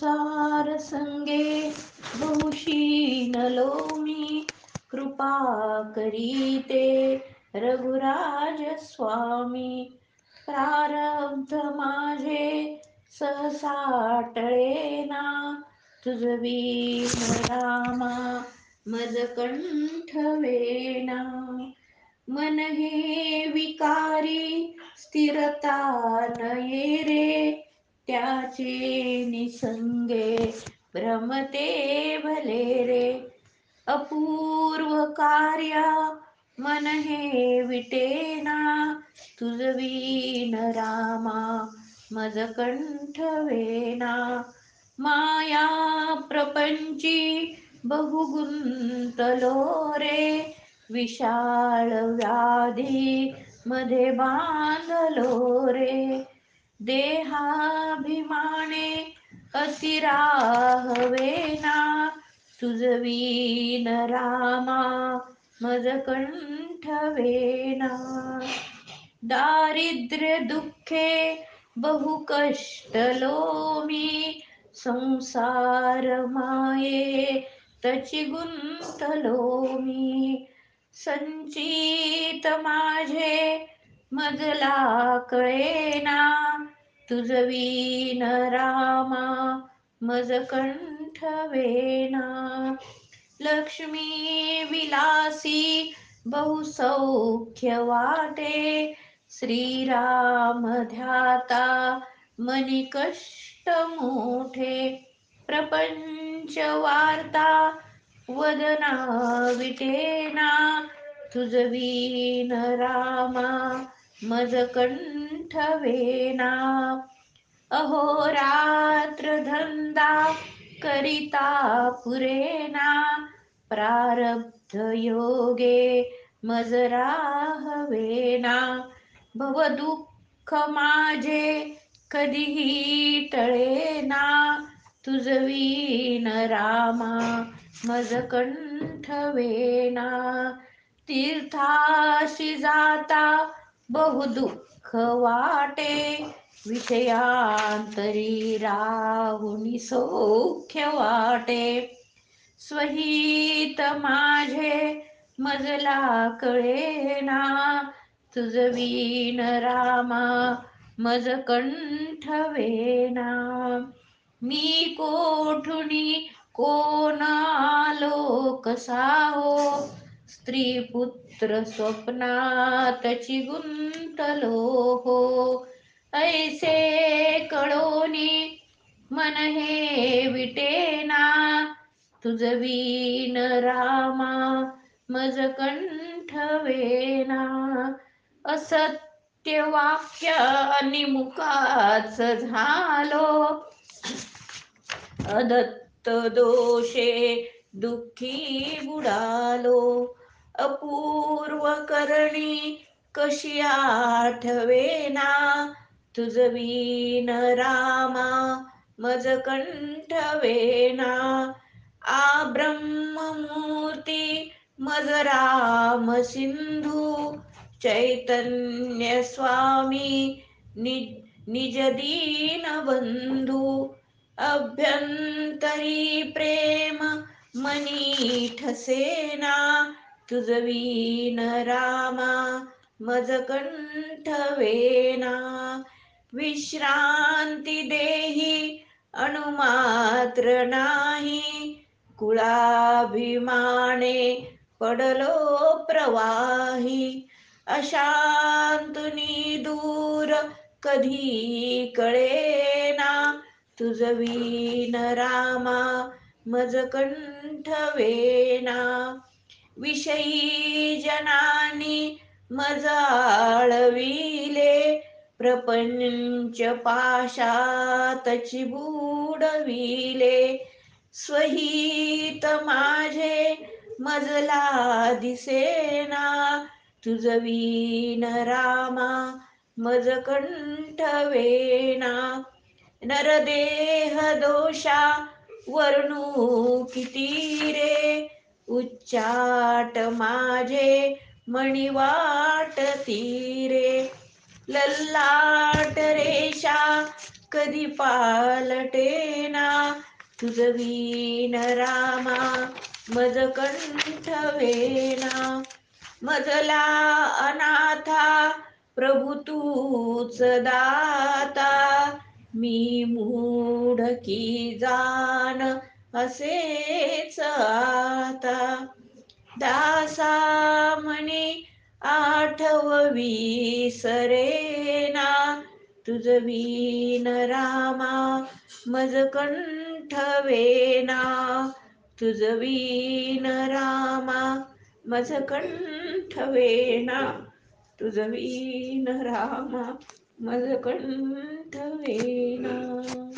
संसार संगे बहुशीनलो मी. कृपा करीते रघुराज स्वामी. प्रारब्ध माझे सहसा टळेना. तुझ वीण रामा मज कंठ वेना मन हे विकारी स्थिरता नये रे. त्याचे निसंगे भ्रमते भले रे. अपूर्व कार्य मन हे विटेना तुझवीन रामा मज कंठ वेना. माया प्रपंची बहुगुंतलो रे. विशाळ व्याधी मध्ये बांधलो रे. देहाभिमाने अतिराहवेना सुजवीन रामा मज कंठ दारिद्र्य दुःखे बहु कष्टलो मी संसार माये तची गुंतलो मी संचित माझे मजला कळेना तुझवीन रामा मज कंठ वेना लक्ष्मी विलासी बहुसौख्य वाटे. श्रीराम ध्याता मनी कष्ट मोठे. प्रपंच वार्ता वदना विटेना. तुझवीन रामा मज कंठ वेना अहोरात्र धंदा करिता पुरेना। प्रारब्ध योगे मजरा हवेना भव दुःख माझे कधीही टळेना। तुझवीन रामा मज कंठवेना। तीर्थाशी जाता बहु दुःख वाटे विषयांतरी राहुनी सौख्य वाटे. स्वहित माझे मजला कळेना तुझ वीन रामा मज कंठ वेना. मी कोठुनी कोण आलो कसा हो? स्त्री पुत्र स्वप्नातची गुंतलो हो. ऐसे कळोनी मन हे विटेना. तुझवीन रामा मज कंठ वेना. असत्य वाक्य निमुखाच झालो. अदत्त दोषे दुःखी बुडालो. अपूर्व करणी कशी आठवेना? तुझ वीन रामा मज कंठवेना. आ ब्रह्ममूर्ती मज राम सिंधू. चैतन्य स्वामी नि निज दीन बंधू. अभ्यंतरी प्रेम मनी ठसेना तुझ वीन रामा मज कंठ वेना विश्रांती देही अणुमात्र नाही कुळाभिमाने पडलो प्रवाही अशांतुनी दूर कधी कळेना तुझ वीन रामा मज कंठ वेना विषयी जनानी मज आळविले प्रपंच पाशातची बुडविले स्वहित माझे मजला दिसेना तुझवीन रामा मज कंठ वेना नरदेह दोषा वर्णू किती रे? उच्चाट माझे मणिवाट तीरे. लल्लाट रेषा कधी पालटेना तुझ वीन रामा मज कंठ वेना. मजला अनाथा प्रभु तूच दाता. मी मूढ की जाण असेच आता. दासा म्हणे आठववी सरेना. तुझ वीन रामा मज कंठ वेना. तुझ वीन रामा मज कंठ वेना. तुझ वीन रामा मज कंठ वेना